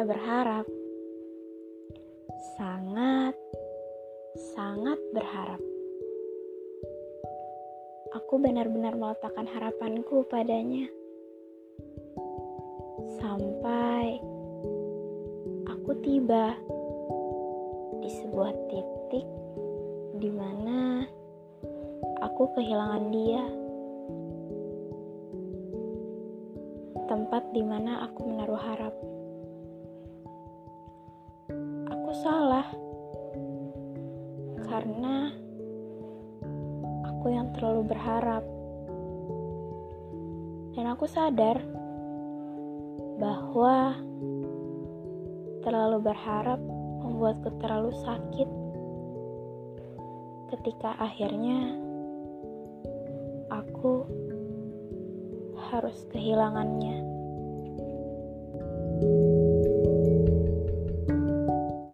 berharap. Sangat, sangat berharap. Aku benar-benar meletakkan harapanku padanya. Sampai aku tiba di sebuah titik di mana aku kehilangan dia. Tempat di mana aku menaruh harap. Salah karena aku yang terlalu berharap, dan aku sadar bahwa terlalu berharap membuatku terlalu sakit ketika akhirnya aku harus kehilangannya.